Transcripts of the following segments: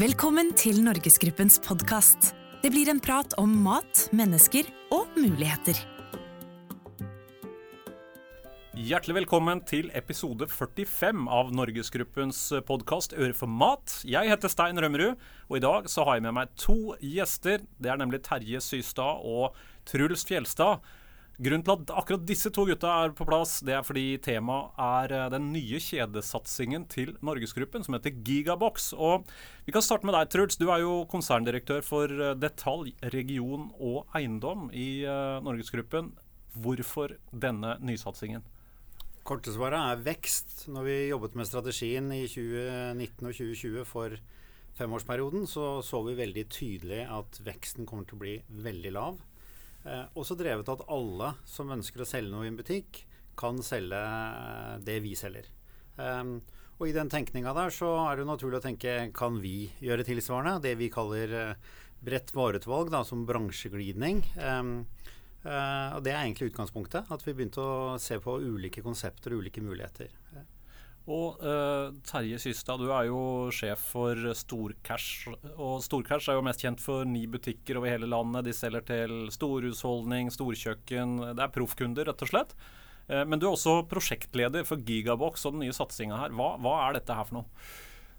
Velkommen til Norgesgruppens podkast. Det blir en prat om mat, mennesker og muligheter. Hjertelig velkommen til episode 45 av Norgesgruppens podkast Øre for mat. Jeg heter Stein Rømmerud, og i dag så har jeg med meg to gjester. Det er nemlig Terje Systad og Truls Fjelstad. Grunnen til at akkurat disse to gutta er på plass, det er fordi temaet er eh, den nye kjedesatsingen til Norgesgruppen, som heter Gigabox. Og vi kan starte med deg, Truls. Du er jo konserndirektør for eh, detalj, region og eiendom i uh, Norgesgruppen. Hvorfor denne nysatsingen? Korte svaret er vekst. Når vi jobbet med strategien i 2019 og 2020 for femårsperioden, så så vi veldig tydelig at veksten kommer til å bli veldig lav. Eh, også drevet at alle som ønsker å selge noe i en butikk, kan selge eh, det vi selger. Um, og i den tenkninga der så er det jo naturlig å tenke kan vi gjøre tilsvarende? Det vi kaller uh, bredt vareutvalg, da, som bransjeglidning. Um, uh, og det er egentlig utgangspunktet. At vi begynte å se på ulike konsepter og ulike muligheter. Og uh, Terje Systad, du er jo sjef for Storcash. Og Storcash er jo mest kjent for ni butikker over hele landet. De selger til storhusholdning, storkjøkken. Det er proffkunder, rett og slett. Uh, men du er også prosjektleder for Gigabox og den nye satsinga her. Hva, hva, er dette her for noe?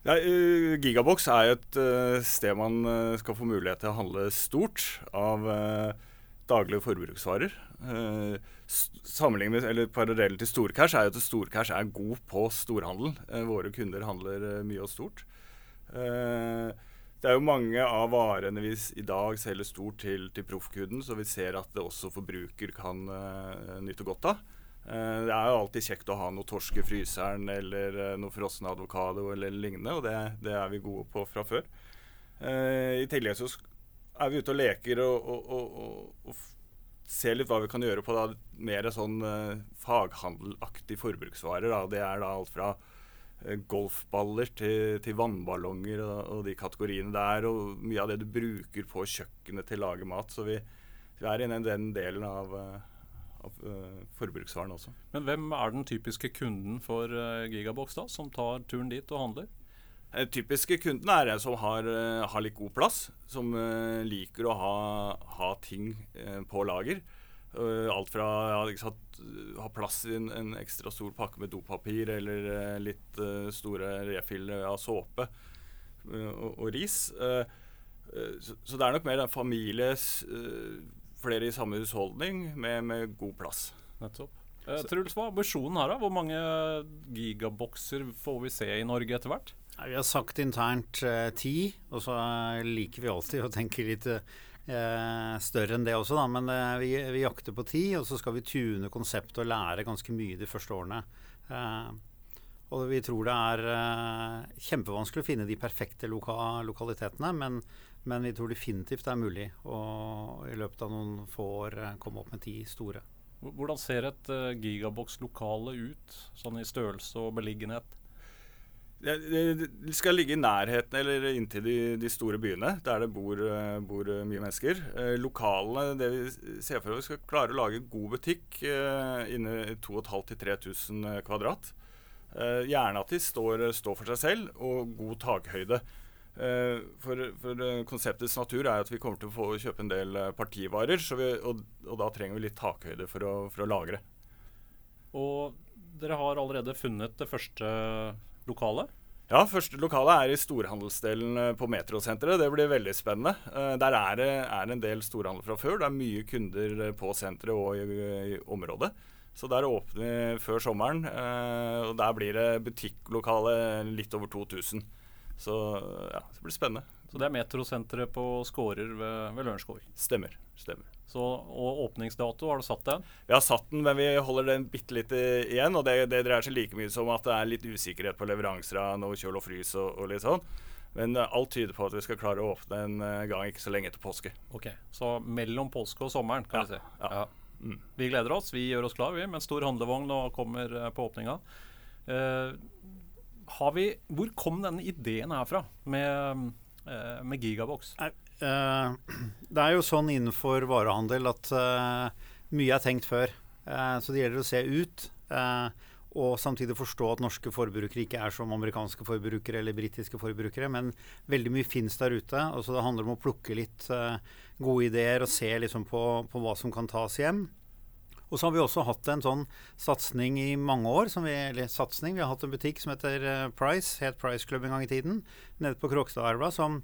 Ja, uh, Gigabox er jo et sted man skal få mulighet til å handle stort av daglige forbruksvarer. Sammenlignet, eller Parallellen til Storcash er jo at Storcash er god på storhandel. Uh, våre kunder handler uh, mye og stort. det er jo mange av varene vi i dag selger stort til, til proffkunden, så vi ser at det også forbruker kan nyte godt av. det er jo alltid kjekt å ha noe torsk i fryseren eller noe frossen avokado eller lignende, og det, det, er vi gode på fra før. I tillegg så er vi ute og leker og, og, og, og ser litt hva vi kan gjøre på da, mer sånn uh, faghandelaktige forbruksvarer. Da. Det er da alt fra uh, golfballer til, til vannballonger og, og, de kategoriene der. Og mye av det du bruker på kjøkkenet til å lage mat. Så vi, vi er inne i den delen av, uh, av forbruksvaren også. Men hvem er den typiske kunden for Gigabox da, som tar turen dit og handler? Den typiske kunden er en som har, uh, har, litt god plass. Som uh, liker å ha, ha ting uh, på lager. alt fra ja, ha plass i en, en, ekstra stor pakke med dopapir eller litt store refill av såpe og, og, ris. Så, så, det er nok mer en familie, flere i samme husholdning, med, med god plass. Nettopp. Truls, hva er ambisjonen her? da? Hvor mange gigabokser får vi se i Norge etter hvert? Vi har sagt internt eh, ti, og så liker vi alltid å tenke litt eh, større enn det også, da. Men eh, vi, vi, jakter på ti, og så skal vi tune konseptet og lære ganske mye de første årene. Eh, og vi tror det er eh, kjempevanskelig å finne de perfekte loka lokalitetene, men, men, vi tror definitivt det er mulig å i løpet av noen få år eh, komme opp med ti store. Hvordan ser et gigabox-lokale ut, sånn i størrelse og beliggenhet? De skal ligge i nærheten eller inntil de, de store byene, der det bor, eh, bor, mye mennesker. Eh, lokalene, det vi ser for oss, skal klare å lage god butikk eh, innen 2500-3000 kvadrat. Eh, gjerne at de står, står, for seg selv, og god takhøyde. Eh, for, for, konseptets natur er at vi kommer til å få kjøpe en del eh, partivarer, vi, og, og, da trenger vi litt takhøyde for å, for å lagre. Og dere har allerede funnet det første lokale? Ja, første lokale er i storhandelsdelen eh, på Metrosenteret. Det blir veldig spennende. Uh, der er det er en del storhandel fra før. Det er mye kunder eh, på senteret og i, i området. Så der åpner vi før sommeren. Og der blir det butikklokale litt over 2000. Så ja, det blir spennende. Så det er Metrosenteret på Skårer ved, ved Lørenskog? Stemmer. stemmer. Så, og åpningsdato, har du satt den? Vi har satt den, men vi holder den bitte litt igjen. Og det, det, dreier seg like mye som at det er litt usikkerhet på leveranser av noe kjøl og frys og, og, litt sånn. Men uh, alt tyder på at vi skal klare å åpne en uh, gang ikke så lenge etter påske. Ok, Så mellom påske og sommeren, kan ja, vi si. Ja. ja. Mm. Vi gleder oss, vi gjør oss klar vi, med en stor handlevogn og kommer uh, på åpninga. Vi, hvor kom denne ideen her fra med, med Gigabox? Nei, Uh, det er jo sånn innenfor varehandel at uh, mye er tenkt før. Uh, så det gjelder å se ut. og samtidig forstå at norske forbrukere ikke er som amerikanske forbrukere eller britiske forbrukere. Men veldig mye fins der ute. Og så det handler om å plukke litt gode ideer og se liksom på, på, hva som kan tas hjem. Og så har vi også hatt en sånn satsing i mange år. Vi, eller satsning, vi har hatt en butikk som heter Price, het Price Club en gang i tiden, nede på Krokstadelva. som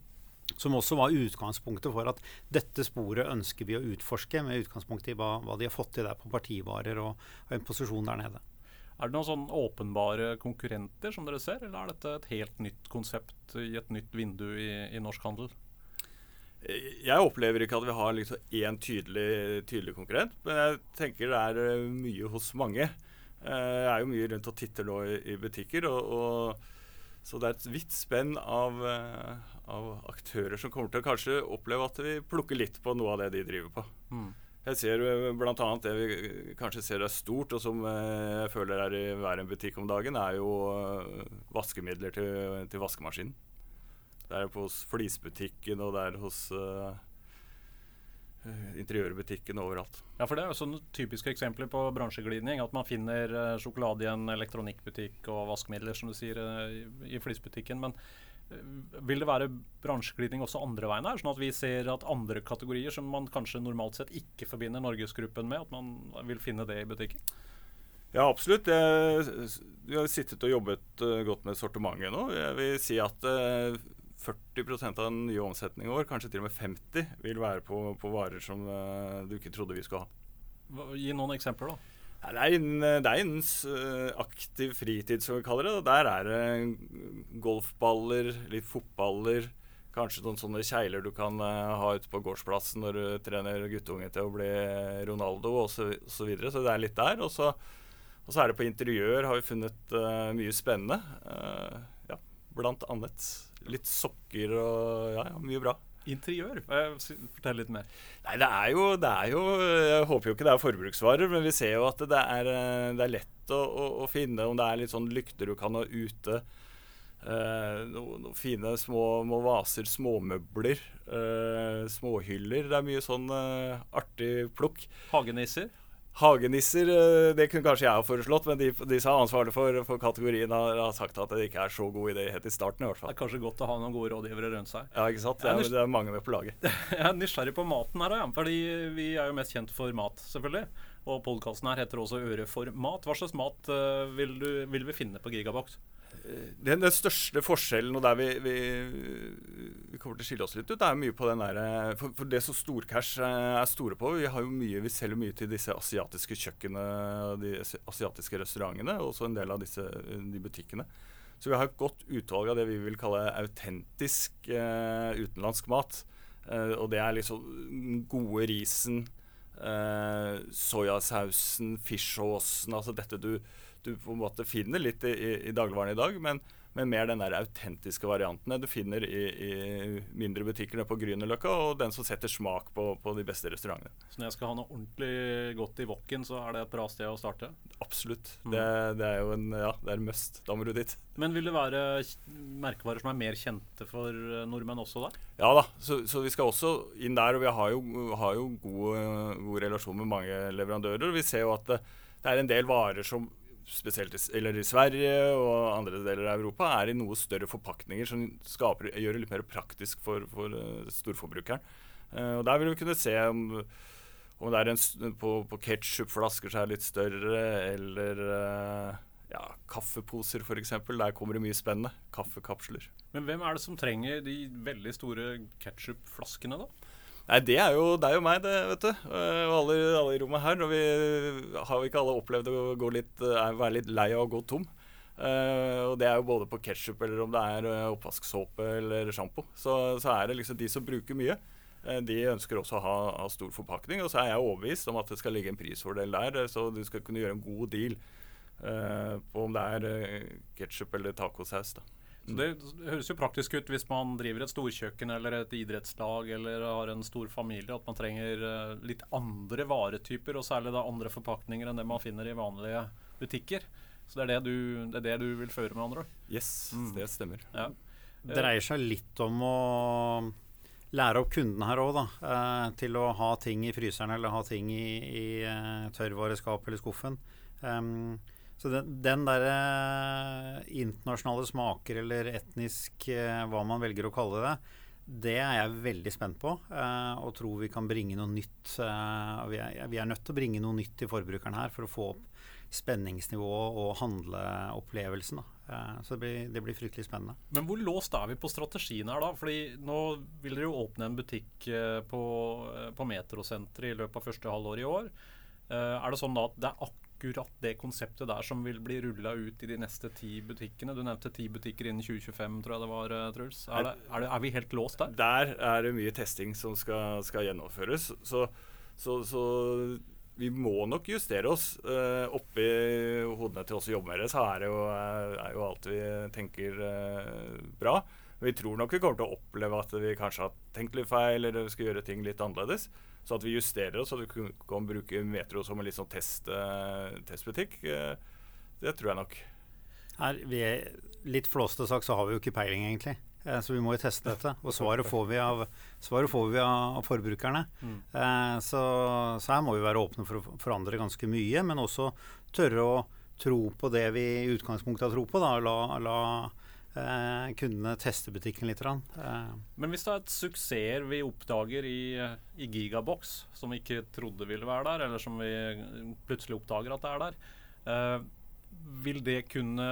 som også var utgangspunktet for at dette sporet ønsker vi å utforske, med utgangspunkt i hva, hva de har fått til der på partivarer og, og en posisjon der nede. Er det noen sånn åpenbare konkurrenter som dere ser, eller er dette et helt nytt konsept i et nytt vindu i, i norsk handel? Jeg opplever ikke at vi har liksom én tydelig, tydelig, konkurrent, men jeg tenker det er eh, mye hos mange. Eh, jeg er jo mye rundt og titter nå i, i butikker, og, og, så det er et vidt spenn av, eh, av, aktører som kommer til å kanskje oppleve at vi plukker litt på noe av det de driver på. Mm. Jeg ser eh, bl.a. det vi kanskje ser er stort, og som eh, jeg føler er i hver en butikk om dagen, er jo vaskemidler til, til vaskemaskinen. Det er hos flisbutikken, og det er hos uh, interiørbutikken overalt. Ja, for Det er jo sånne typiske eksempler på bransjeglidning. At man finner uh, sjokolade i en elektronikkbutikk og vaskemidler, som du sier, uh, i, flisbutikken. Men vil det være bransjeglidning også andre veien her, sånn at vi ser at andre kategorier som man kanskje normalt sett ikke forbinder Norgesgruppen med, at man vil finne det i butikken? Ja, absolutt. vi har sittet og jobbet godt med sortimentet nå. Jeg vil si at 40% av den nye omsetningen vår, kanskje til og med 50 vil være på, på varer som uh, du ikke trodde vi skulle ha. Gi noen eksempler, da. Det er innen, det er innen eh, aktiv fritid, som vi kaller det. Og der er det golfballer, litt fotballer, kanskje noen sånne kjegler du kan uh, ha ute på gårdsplassen når du trener guttunge til å bli Ronaldo osv. Så, så, videre. så det er litt der. Og så, og så er det på interiør har vi funnet uh, mye spennende. Blant annet. Litt sokker og ja, ja mye bra. Interiør? Fortell litt mer. Nei, det er, jo, det er, jo, Jeg håper jo ikke det er forbruksvarer, men vi ser jo at det er, eh, det er lett å, å, å, finne om det er litt sånn lykter du kan ha ute. Eh, noen, no, fine små, små, vaser, småmøbler, eh, småhyller. Det er mye sånn eh, artig plukk. Hagenisser? Hagenisser eh, det kunne kanskje jeg ha foreslått, men de, de som er ansvarlig for, for kategorien, har, har, sagt at det ikke er så god idé helt i starten. i hvert fall. Det er kanskje godt å ha noen gode rådgivere rundt seg. Ja, ikke sant? Det er, det er mange med på laget. jeg er nysgjerrig på maten her, ja. fordi vi er jo mest kjent for mat, selvfølgelig. Og podkasten her heter også Øre for mat. Hva slags mat uh, vil, du, vil vi finne på Gigabox? Den, den, største forskjellen, og der vi, vi, vi, kommer til å skille oss litt ut, er mye på den der, for, for det som Storcash er store på Vi har jo mye, vi selger mye til disse asiatiske kjøkkenene, de asiatiske restaurantene, og også en del av disse, de butikkene. Så vi har et godt utvalg av det vi vil kalle autentisk eh, utenlandsk mat. Eh, og det er liksom gode risen, eh, soyasausen, fishsaucen, altså dette du du på en måte finner litt i, i, dagligvarene i dag, men, men, mer den der autentiske variantene du finner i, i mindre butikker på Grünerløkka, og den som setter smak på, på, de beste restaurantene. Så når jeg skal ha noe ordentlig godt i wokken, så er det et bra sted å starte? Absolutt. Mm. Det, det, er jo en ja, det er must. Da må du dit. Men vil det være merkevarer som er mer kjente for nordmenn også der? Ja da, så, så vi skal også inn der. Og vi har jo, har jo god, god relasjon med mange leverandører. Vi ser jo at det, det er en del varer som spesielt i, eller i Sverige og andre deler av Europa, er i noe større forpakninger som skaper, gjør det litt mer praktisk for, for uh, storforbrukeren. Uh, og Der vil vi kunne se om, om det er en, på, på ketsjupflasker som er litt større, eller uh, ja, kaffeposer f.eks. Der kommer det mye spennende. Kaffekapsler. Men hvem er det som trenger de veldig store ketsjupflaskene, da? Nei, det er, jo, deg og meg, det, vet du. Eh, og alle, alle i rommet her. Og vi har ikke alle opplevd å litt, eh, være litt lei av å gå tom. Uh, og det er jo både på ketsjup eller om det er oppvasksåpe eller sjampo. Så, så, er det liksom de som bruker mye. De ønsker også å ha, ha, stor forpakning. Og så er jeg overbevist om at det skal ligge en prisfordel der, så du skal kunne gjøre en god deal uh, på om det er uh, ketsjup eller tacosaus. da. Så det, høres jo praktisk ut hvis man driver et storkjøkken eller et idrettslag eller har en stor familie, at man trenger uh, litt andre varetyper, og særlig da andre forpakninger enn det man finner i vanlige butikker. Så det er det du, det er det du vil føre med andre ord? Yes, mm. det stemmer. Ja. Det dreier seg litt om å lære opp kunden her òg, da. Eh, til å ha ting i fryseren eller ha ting i, i uh, tørrvareskapet eller skuffen. Um, Så den, den derre internasjonale smaker, eller etnisk eh, hva man velger å kalle det, det er jeg veldig spent på, eh, og tror vi kan bringe noe nytt. Eh, vi, er, vi, er, nødt til å bringe noe nytt til forbrukeren her for å få opp spenningsnivået og handleopplevelsen. Da. så det blir, det blir, fryktelig spennende. Men hvor låst er vi på strategien her, da? Fordi nå vil dere jo åpne en butikk eh, på, eh, på Metrosenteret i løpet av første halvår i år. Er det sånn da at det er akkurat det konseptet der som vil bli rulla ut i de neste ti butikkene? Du nevnte ti butikker innen 2025, tror jeg det var, Truls. Er, det, er, det, er vi helt låst der? Der er det mye testing som skal, skal gjennomføres. Så, så, så vi må nok justere oss. Uh, oppi hodene til oss som jobber med det, så er, det jo, eh, er jo alt vi tenker uh, bra. Vi tror nok vi kommer til å oppleve at vi kanskje har tenkt litt feil, eller vi skal gjøre ting litt annerledes. Så at vi justerer oss, så vi kan bruke Metro som en litt sånn test, uh, testbutikk, det tror jeg nok. Her, vi er litt flåste sagt så har vi jo ikke peiling, egentlig. Eh, så vi må jo teste dette. Og svaret får vi av, får vi av forbrukerne. Mm. Eh, så, så, her må vi være åpne for å forandre ganske mye, men også tørre å tro på det vi i utgangspunktet har tro på. Da. La, la eh, kundene teste butikken litt. Eh. Men hvis det er et suksess vi oppdager i, i Gigabox, som vi ikke trodde ville være der, eller som vi plutselig oppdager at det er der, eh, vil det kunne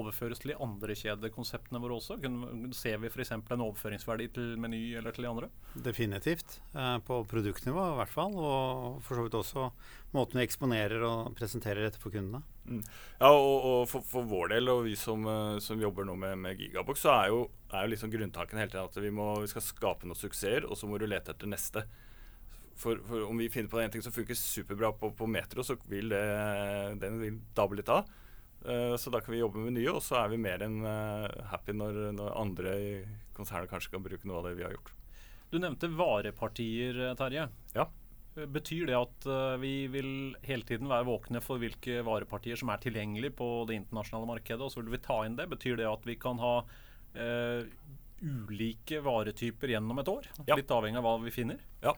overføres til de andre kjedekonseptene våre også? Ser vi f.eks. en overføringsverdi til Meny eller til de andre? Definitivt. Eh, på produktnivå i hvert fall. Og for så vidt også måten vi eksponerer og presenterer dette for kundene. Mm. Ja, og, og for, for, vår del, og vi som, uh, som jobber nå med, med Gigabox, så er jo, er jo liksom grunntanken hele tiden at vi, må, vi skal skape noen suksesser, og så må du lete etter neste. For, for, om vi finner på en ting som funker superbra på, på Metro, så vil det, den vil dabbe litt av. Uh, så da kan vi jobbe med nye, og så er vi mer enn uh, happy når, når, andre i konsernet kanskje kan bruke noe av det vi har gjort. Du nevnte varepartier, Terje. Ja. Betyr det at vi vil hele tiden være våkne for hvilke varepartier som er tilgjengelige på det internasjonale markedet, og så vil vi ta inn det? Betyr det at vi kan ha ulike varetyper gjennom et år? Ja. Litt avhengig av hva vi finner? Ja.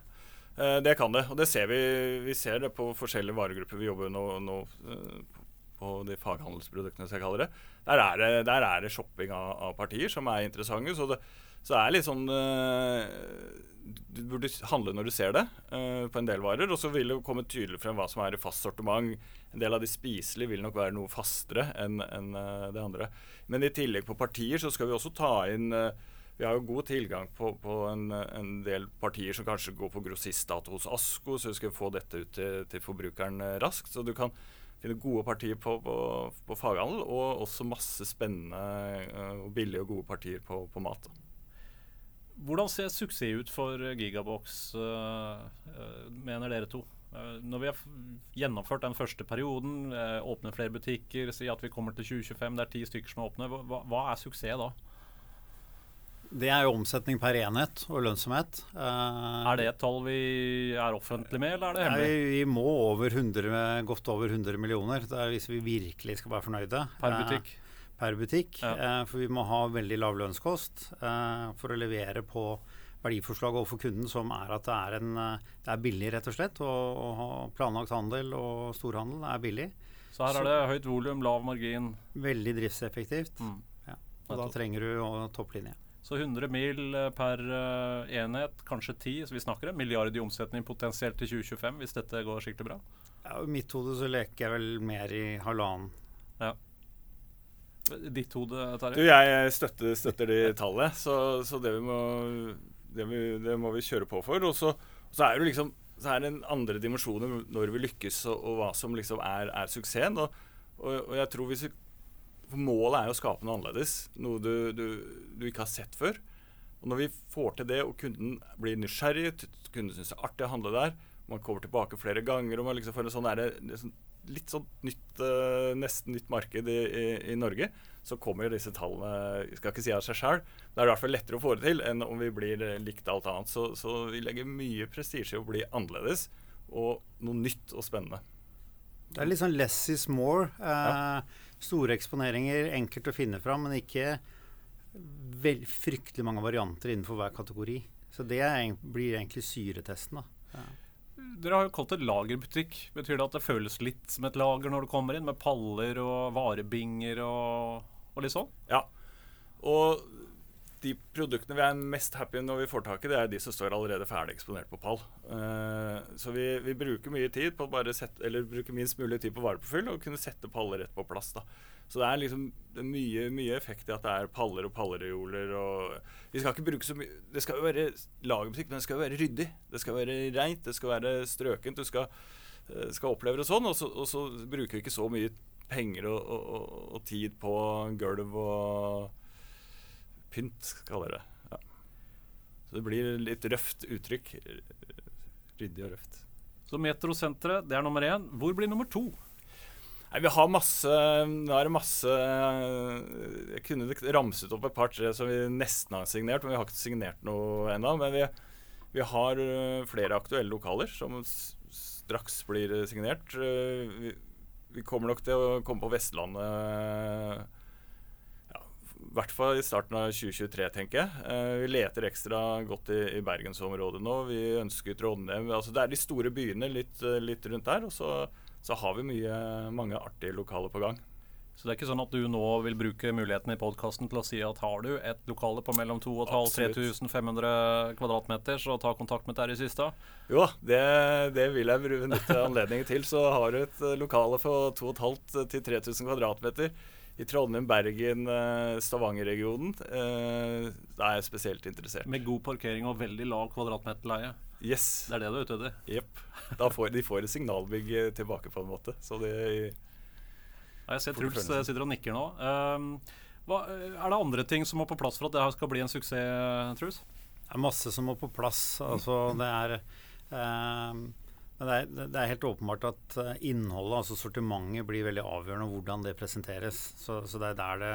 Det kan det, og det ser vi. Vi ser det på forskjellige varegrupper vi jobber nå, nå på de faghandelsproduktene, som jeg kaller det. Der er det, der er det shopping av, av, partier som er interessante. Så det, så er litt sånn uh, Du burde handle når du ser det, uh, på en del varer. Og så vil det komme tydelig frem hva som er i fast sortiment. En del av de spiselige vil nok være noe fastere enn en, uh, det andre. Men i tillegg på partier så skal vi også ta inn vi har jo god tilgang på, på en, en, del partier som kanskje går på grossistdato hos ASKO, så vi skal få dette ut til, til forbrukeren raskt. Så du kan finne gode partier på, på, på, faghandel, og også masse spennende eh, og billige og gode partier på, på mat. Hvordan ser suksess ut for Gigabox, uh, mener dere to? Når vi har gjennomført den første perioden, åpner flere butikker, sier at vi kommer til 2025, det er ti stykker som er åpne, hva, hva er suksess da? Det er jo omsetning per enhet og lønnsomhet. Uh, er det et tall vi er offentlig med, eller er det hemmelig? Nei, vi må over 100, godt over 100 millioner er hvis vi virkelig skal være fornøyde. Per butikk? Uh, per butikk. Ja. Uh, for vi må ha veldig lav lønnskost for å levere på verdiforslaget overfor kunden, som er at det er, en, det er billig, rett og slett. Å ha planlagt handel og storhandel er billig. Så her er det høyt volum, lav margin? Veldig driftseffektivt. Mm. Ja. Og da trenger du topplinje. Så 100 mil eh, per uh, enhet, kanskje 10. Så vi snakker en milliard i omsetning potensielt til 2025 hvis dette går skikkelig bra. Ja, I mitt hode så leker jeg vel mer i halvannen. Ja. Ditt hode, Terje? Du, jeg støtter, støtter de tallet. Så, så det, vi må, det, vi, det, må, vi kjøre på for. Og så, så er det liksom så er det en andre dimensjoner når vi lykkes, og, og hva som liksom er, er suksessen. Og, og, og, jeg tror hvis vi for målet er jo å skape noe annerledes. Noe du, du, du, ikke har sett før. Og når vi får til det, og kunden blir nysgjerrig, kunden syns det er artig å handle der, man kommer tilbake flere ganger, og man liksom får en sånn der, det litt sånn nytt, uh, nesten nytt marked i, i, i, Norge, så kommer disse tallene Jeg skal ikke si av seg sjøl. Det er i hvert fall lettere å få det til enn om vi blir likt alt annet. Så, så vi legger mye prestisje i å bli annerledes og noe nytt og spennende. Det er litt sånn less is more. Uh, ja. Store eksponeringer, enkelt å finne fram, men ikke vel, fryktelig mange varianter innenfor hver kategori. Så det er, blir egentlig syretesten. da. Ja. dere har jo kalt det lagerbutikk. Betyr det at det føles litt som et lager når du kommer inn, med paller og varebinger og, og litt sånn? Ja. Og de produktene vi er mest happy når vi får tak i, det er de som står allerede ferdig eksponert på pall. Uh, så vi, vi, bruker mye tid på bare sette, eller bruker minst mulig tid på varepåfyll og kunne sette paller rett på plass. da. Så det er liksom det er mye, mye, effekt i at det er paller og pallereoler. Og vi skal ikke bruke så mye Det skal jo være lagermusikk, men det skal jo være ryddig. Det skal være reint, det skal være strøkent. Du skal, uh, skal oppleve det sånn. Og så, og så, bruker vi ikke så mye penger og, og, og tid på gulv og pynt, kaller jeg det. Ja. Så det blir litt røft uttrykk. Ryddig og røft. Så Metrosenteret, det er nummer én. Hvor blir nummer to? Nei, vi har masse Nå er det masse Jeg kunne ramset opp et par-tre som vi nesten har signert, men vi har ikke signert noe ennå. Men vi, vi, har eh, flere aktuelle lokaler som straks blir signert. Eh, vi, vi kommer nok til å komme på Vestlandet i hvert fall i starten av 2023, tenker jeg. Eh, vi leter ekstra godt i, i bergensområdet nå. Vi ønsker Trondheim. Altså, det er de store byene litt, eh, litt rundt der. Og så, så, har vi mye, mange artige lokaler på gang. Så det er ikke sånn at du nå vil bruke muligheten i podkasten til å si at har du et lokale på mellom 2500-3500 kvadratmeter, så ta kontakt med Terje Systad? Jo det, det, vil jeg benytte anledningen til. Så har du et eh, lokale på 2500-3000 kvadratmeter i Trondheim, Bergen, eh, Stavanger-regionen. Eh, da er jeg spesielt interessert. Med god parkering og veldig lav kvadratmeterleie. Yes. Det er det du er ute etter? Jepp. De får et signalbygg eh, tilbake, på en måte. Så det ja, Jeg ser Truls sitter og nikker nå. Um, hva, er det andre ting som må på plass for at det skal bli en suksess, Truls? Det er masse som må på plass. Altså, det er um men det er, det er, helt åpenbart at eh, innholdet, altså sortimentet, blir veldig avgjørende hvordan det presenteres. Så, så det er der det,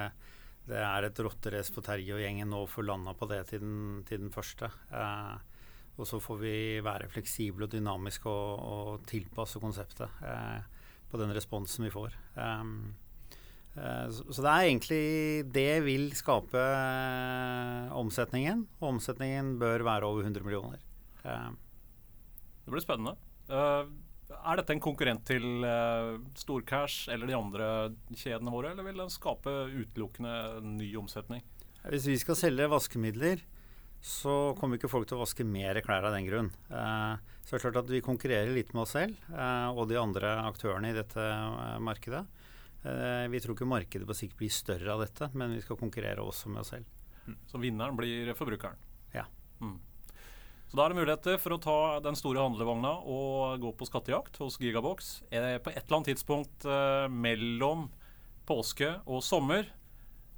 det er et rotterace på Terje og gjengen nå for landa på det til den, til den første. Eh, og så får vi være fleksible og dynamiske og, og tilpasse konseptet eh, på den responsen vi får. Um, eh, så, det er egentlig Det vil skape eh, omsetningen. Og omsetningen bør være over 100 millioner. Eh, det blir spennende. Uh, er dette en konkurrent til uh, Storcash eller de andre kjedene våre, eller vil den skape utelukkende ny omsetning? Hvis vi skal selge vaskemidler, så kommer ikke folk til å vaske mer klær av den grunn. Uh, så det er klart at vi konkurrerer litt med oss selv og de andre aktørene i dette markedet. vi tror ikke markedet på sikt blir større av dette, men vi skal konkurrere også med oss selv. Mm. Så vinneren blir forbrukeren? Ja. Mm. Så da er det muligheter for å ta den store handlevogna og gå på skattejakt hos Gigabox eh, på et eller annet tidspunkt eh, mellom påske og sommer.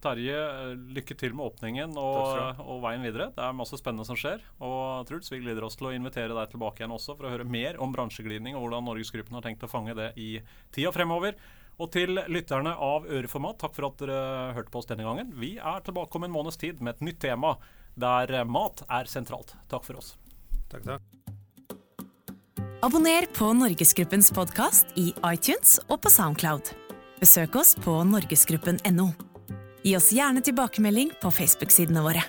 Terje, eh, lykke til med åpningen og, og, veien videre. Det er masse spennende som skjer. Og Truls, vi gleder oss til å invitere deg tilbake igjen også for å høre mer om bransjeglidning og hvordan Norgesgruppen har tenkt å fange det i tida fremover. Og til lytterne av Øreformat, takk for at dere hørte på oss denne gangen. Vi er tilbake om en måneds tid med et nytt tema der mat er sentralt. Takk for oss. Takk, takk. Abonner på Norgesgruppens podkast i iTunes og på Soundcloud. Besøk oss på norgesgruppen.no. Gi oss gjerne tilbakemelding på Facebook-sidene våre.